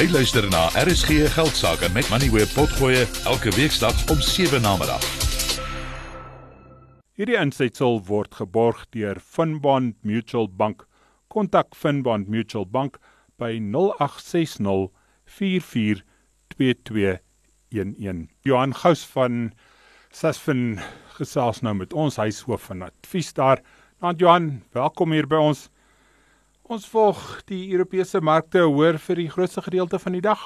Jy luister na RSG Geldsaake met Money Web Potgoe elke weeksdag om 7 na middag. Hierdie insetsel word geborg deur Finbond Mutual Bank. Kontak Finbond Mutual Bank by 0860 442211. Johan Gous van Sasfin gesels nou met ons huishoof van advies daar. Nou Johan, welkom hier by ons. Ons volg die Europese markte hoor vir die grootste gedeelte van die dag.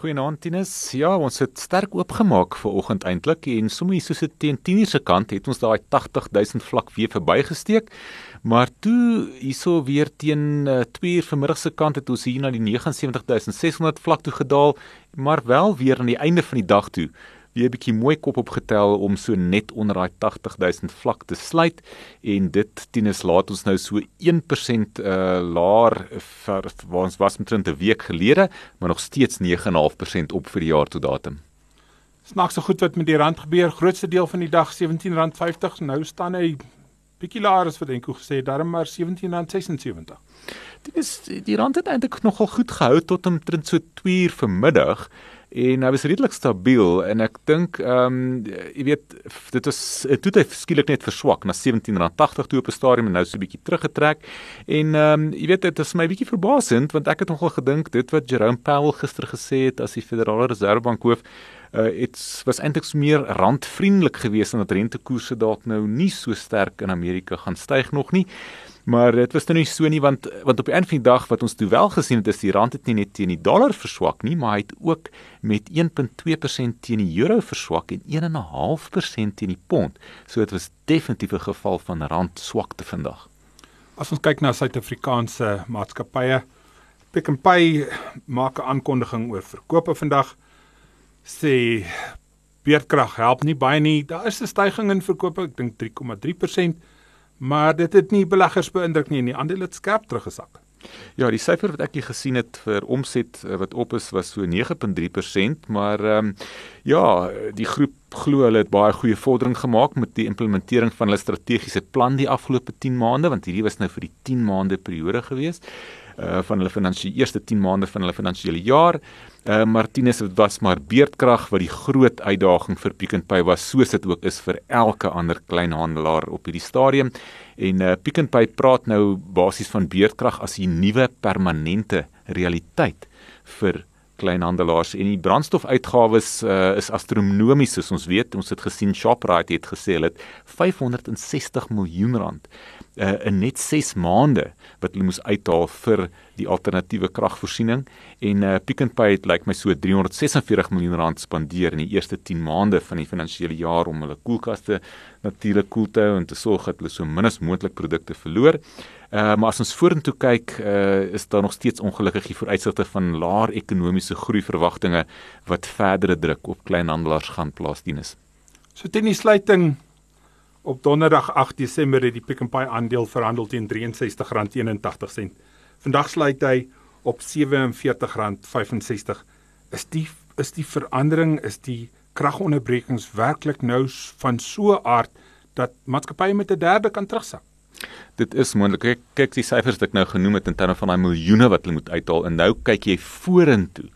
Goeienaand Tinus. Ja, ons het sterk oopgemaak vir oggend eintlik en sommer soos dit teen 10:00 se kant het ons daai 80000 vlak weer verbygesteek. Maar toe hierso weer teen 2:00 uh, vanmiddag se kant het ons hier na die 79600 vlak toe gedaal, maar wel weer aan die einde van die dag toe weer 'n bietjie mooi kop opgetel om so net onder daai 80000 vlak te sluit en dit tienus laat ons nou so 1% uh laer vir waar ons was met 'n week gelede, maar nog steeds 9.5% op vir die jaar tot datum. Snaaks so goed wat met die rand gebeur. Grootste deel van die dag R17.50. Nou staan hy bietjie laer as wat Enko gesê het, darm maar R17.76. Dit is die rand het eintlik nogal goed gehou tot omtrent so 2 uur vanmiddag en hy was redelik stabiel en ek dink ehm um, jy weet dit was dit het skielik net verswak na R17.80 toe op 'n stadium en nou so 'n bietjie teruggetrek. En ehm um, jy weet dit is my bietjie verbasend want ek het nogal gedink dit wat Jerome Powell gister gesê het as die Federale Reservebank hoof uh dit was eintlik meer randvriendelik geweest en dat rentekoerse dalk nou nie so sterk in Amerika gaan styg nog nie. Maar dit was nou nie so nie want want op die einde van die dag wat ons toe wel gesien het is die rand het nie net teen die dollar verswak nie, maar hy het ook met 1.2% teen die euro verswak en 1.5% teen die pond. So dit was definitief 'n geval van rand swakte vandag. As ons kyk na Suid-Afrikaanse maatskappye, Pick n Pay maak 'n aankondiging oor verkope vandag. Sê beerdkrag help nie baie nie. Daar is 'n stygings in verkope, ek dink 3,3% maar dit het nie beleggers beïndruk nie en die aandele het skerp teruggesak. Ja, die syfer wat ek hier gesien het vir omset eh, wat op is was so 9.3%, maar ehm um, ja, die groep glo hulle het baie goeie vordering gemaak met die implementering van hulle strategiese plan die afgelope 10 maande, want hierdie was nou vir die 10 maande periode gewees uh van hulle finansiële eerste 10 maande van hulle finansiële jaar. Uh Martinus het was maar beerdkrag wat die groot uitdaging vir Pick n Pay was soos dit ook is vir elke ander kleinhandelaar op hierdie stadium. En uh Pick n Pay praat nou basies van beerdkrag as 'n nuwe permanente realiteit vir kleinhandelaars en die brandstofuitgawes uh, is astronomies soos ons weet ons het gesien Shoprite het gesê hulle het 560 miljoen rand uh, in net 6 maande wat hulle moes uithaal vir die alternatiewe kragvoorsiening en uh, Pick n Pay het lyk like my so 346 miljoen rand spandeer in die eerste 10 maande van die finansiële jaar om hulle koelkaste natuurlik koel te hou en te sorg dat hulle so min as moontlik produkte verloor. Uh, maar as ons vorentoe kyk, uh, is daar nog steeds ongelukkig die vooruitsigte van laer ekonomiese groei verwagtinge wat verdere druk op kleinhandelaars gaan plaas dienes. So teen die sluiting Op Donderdag 8 Desember het die Pick n Pay aandeel verhandel teen R63.81. Vandag sluit hy op R47.65. Is die is die verandering is die kragonderbrekings werklik nou van so aard dat maatskappye met 'n derde kan terugsak? Dit is moontlik. Kyk, kyk die syfers wat ek nou genoem het in terme van daai miljoene wat hulle moet uithaal en nou kyk jy vorentoe.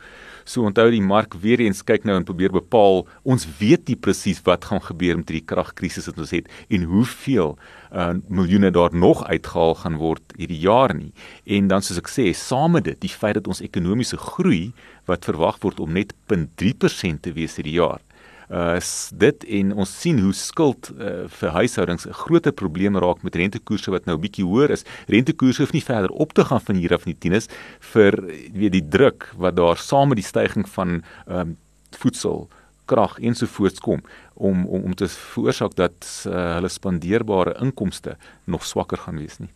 So onthou die mark weer eens kyk nou en probeer bepaal. Ons weet nie presies wat gaan gebeur met hierdie kragkrisis wat ons het en hoeveel uh, miljoene daar nog uitgehaal gaan word hierdie jaar nie. En dan soos ek sê, saam met dit, die feit dat ons ekonomiese groei wat verwag word om net 0.3% te wees hierdie jaar uh dit en ons sien hoe skuld uh, vir huishoudings 'n groot probleem raak met rentekoerse wat nou bietjie hoër is. Rentekoerse hoef nie verder op te gaan van hier af nie, tieners, vir weet die druk wat daar saam met die stygings van ehm um, voedsel, krag ensovoorts kom om om om te veroorsaak dat uh, hulle spandeerbare inkomste nog swakker gaan wees nie.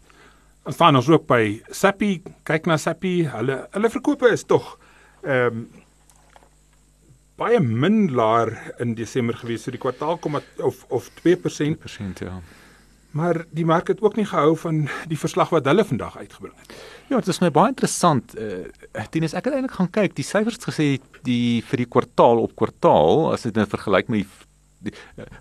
Ons staan ons ook by Sappi, kyk na Sappi, hulle hulle verkope is tog ehm um, baie min laer in Desember gewees so die kwartaal kom of of 2% persent ja. Maar die mark het ook nie gehou van die verslag wat hulle vandag uitgebring het. Ja, dit is my baie interessant. Uh eh, Tinus, ek het eintlik gaan kyk, die syfers gesê die vir die kwartaal op kwartaal as dit nou vergelyk met die die,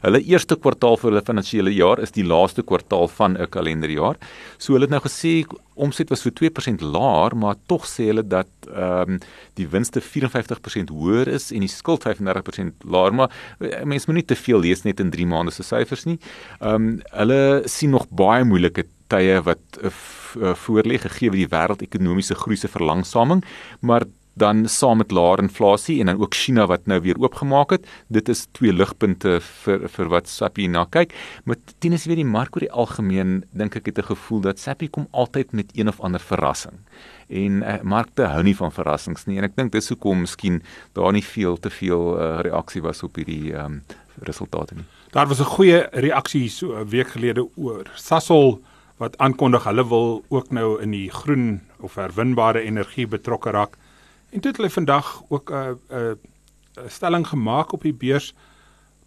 hulle eerste kwartaal vir hulle finansiële jaar is die laaste kwartaal van 'n kalenderjaar. So hulle het nou gesê omset was so 2% laer, maar tog sê hulle dat ehm um, die winste 54% hoër is en die skuld 35% laer, maar eh, mense moet nie te veel lees net in 3 maande se syfers nie. Ehm um, hulle sien nog baie moeilike tye wat uh, voorlê gegee die wêreldekonomiese groei se verlangsaming, maar dan saam met laer inflasie en dan ook China wat nou weer oopgemaak het. Dit is twee ligpunte vir vir wat Sappi na kyk. Maar tenens weer die mark oor die algemeen dink ek het 'n gevoel dat Sappi kom altyd met een of ander verrassing. En uh, markte hou nie van verrassings nie en ek dink dis hoekom miskien daar nie veel te veel uh, reaksie was op hierdie um, resultate nie. Daar was 'n goeie reaksie so 'n week gelede oor Sasol wat aankondig hulle wil ook nou in die groen of herwinbare energie betrokke raak. En toe het hulle vandag ook 'n 'n 'n stelling gemaak op die beurs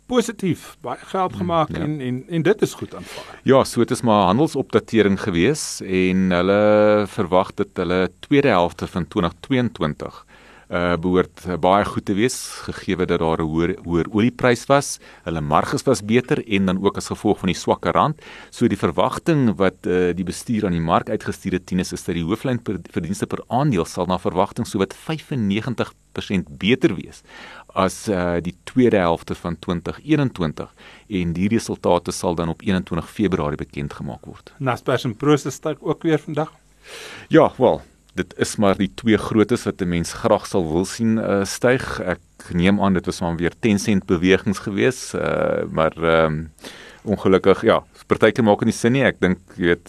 positief, baie geld hmm, gemaak ja. en en en dit is goed aanvaar. Ja, so dit is maar handelsopdatering gewees en hulle verwag dat hulle tweede helfte van 2022 uh behoort uh, baie goed te wees gegee dat daar 'n hoër hoër oliepryse was. Hulle marges was beter en dan ook as gevolg van die swakker rand. So die verwagting wat uh die bestuur aan die mark uitgestuur het teen is dat die hooflyn per verdienste per aandeel sal na verwagting so wat 95% beter wees as uh die tweede helfte van 2021 en die resultate sal dan op 21 Februarie bekend gemaak word. Naspers en Prosus styg ook weer vandag. Ja, wel, dit is maar die twee grootes wat 'n mens graag sal wil sien uh, styg. Ek neem aan dit was maar weer 10 sent bewegings gewees, uh, maar ehm um, ongelukkig ja, partykeer maak dit nie sin nie. Ek dink jy weet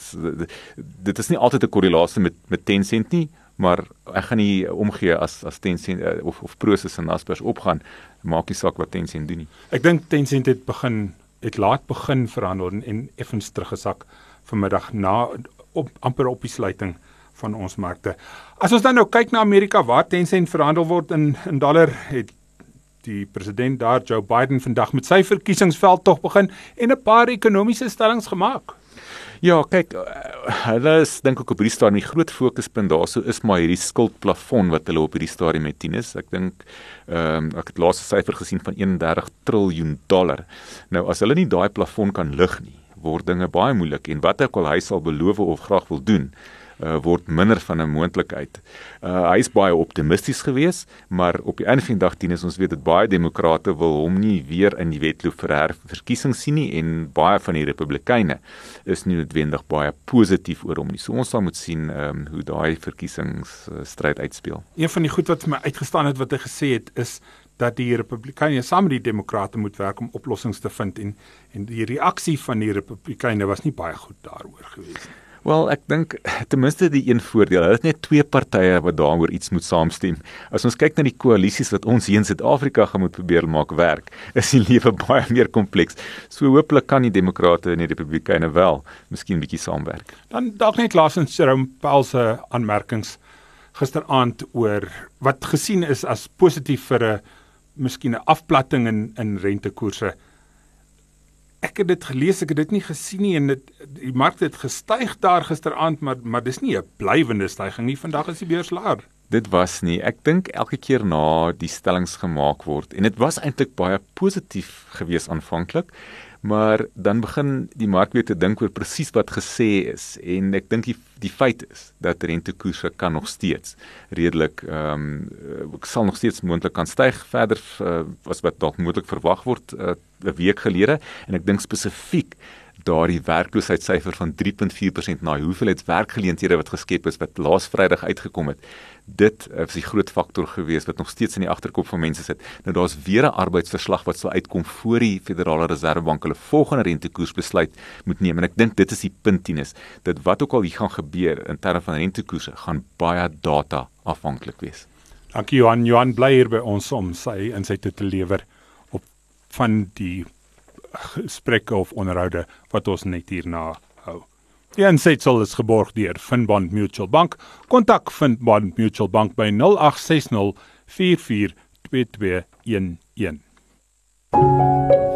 dit is nie altyd 'n korrelasie met met 10 sent nie, maar ek gaan nie omgee as as 10 sent uh, of of Prosus en Naspers opgaan, maak nie saak wat 10 sent doen nie. Ek dink 10 sent het begin het laat begin verhandel en effens teruggesak vanmiddag na op amper op die sluiting van ons markte. As ons dan nou kyk na Amerika waar Tencent verhandel word in in dollar, het die president daar Joe Biden vandag met sy verkiesingsveld tog begin en 'n paar ekonomiese stellings gemaak. Ja, kyk, eh, hulle is dink ek op hierdie stadium die groot fokuspunt daarso is maar hierdie skuldplafon wat hulle op hierdie stadium het. Tinus, ek dink ehm um, ek het laaste syfer gesien van 31 triljoen dollar. Nou as hulle nie daai plafon kan lig nie, word dinge baie moeilik en wat ek al hy sal beloof of graag wil doen uh, word minder van 'n moontlikheid. Uh, hy is baie optimisties geweest, maar op die einde van die dag dien ons weet dit baie demokrate wil hom nie weer in die wedloop vir herverkiesing sien nie en baie van die republikeine is nie noodwendig baie positief oor hom nie. So ons sal moet sien um, hoe daai verkiesingsstryd uitspeel. Een van die goed wat vir my uitgestaan het wat hy gesê het is dat die republikeine saam met die demokrate moet werk om oplossings te vind en en die reaksie van die republikeine was nie baie goed daaroor gewees nie. Wel, ek dink ten minste die een voordeel, hulle het net twee partye wat daaroor iets moet saamstem. As ons kyk na die koalisies wat ons hier in Suid-Afrika gaan moet probeer maak werk, is die lewe baie meer kompleks. So hooplik kan die demokrate en die republikeine wel miskien bietjie saamwerk. Dan dalk net laasens Jerome Powell se aanmerkings gisteraand oor wat gesien is as positief vir 'n miskien 'n afplatting in in rentekoerse ek het dit gelees, ek het dit nie gesien nie en dit die mark het gestyg daar gisteraand, maar maar dis nie 'n blywende stygings nie. Vandag is die beurs laer. Dit was nie. Ek dink elke keer na die stellings gemaak word en dit was eintlik baie positief gewees aanvanklik maar dan begin die mark weer te dink oor presies wat gesê is. En ek dink die die feit is dat rentekoerse kan nog steeds redelik ehm um, sal nog steeds moontlik kan styg. Verder uh, as wat dalk moontlik verwag word uh, 'n week gelede. En ek dink spesifiek daardie werkloosheidssyfer van 3.4% na hoeveelheid werkgeleenthede wat geskep is wat laas Vrydag uitgekom het. Dit is die groot faktor gewees wat nog steeds in die agterkop van mense sit. Nou daar's weer 'n arbeidsverslag wat sal uitkom voor die Federale Reservebank hulle volgende rentekoers besluit moet neem en ek dink dit is die punt tienus dat wat ook al hier gaan gebeur in terme van rentekoerse gaan baie data afhanklik wees. Dankie Johan, Johan bly hier by ons om sy in sy te lewer op van die gesprekke of onderhoude wat ons net hierna hou. Die insetsel is geborg deur Finbond Mutual Bank. Kontak Finbond Mutual Bank by 0860 442211.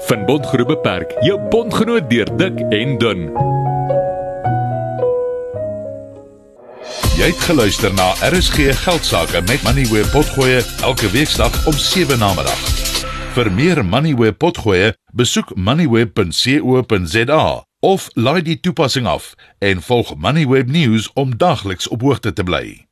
Finbond Groep Beperk, jou bondgenoot deur dik en dun. Jy het geluister na RSG Geldsaake met Money where potgoe elke weeksdag om 7 na middag. Vir meer Money where potgoe, besoek moneyweb.co.za of laai die toepassing af en volg Moneyweb News om dagliks op hoogte te bly.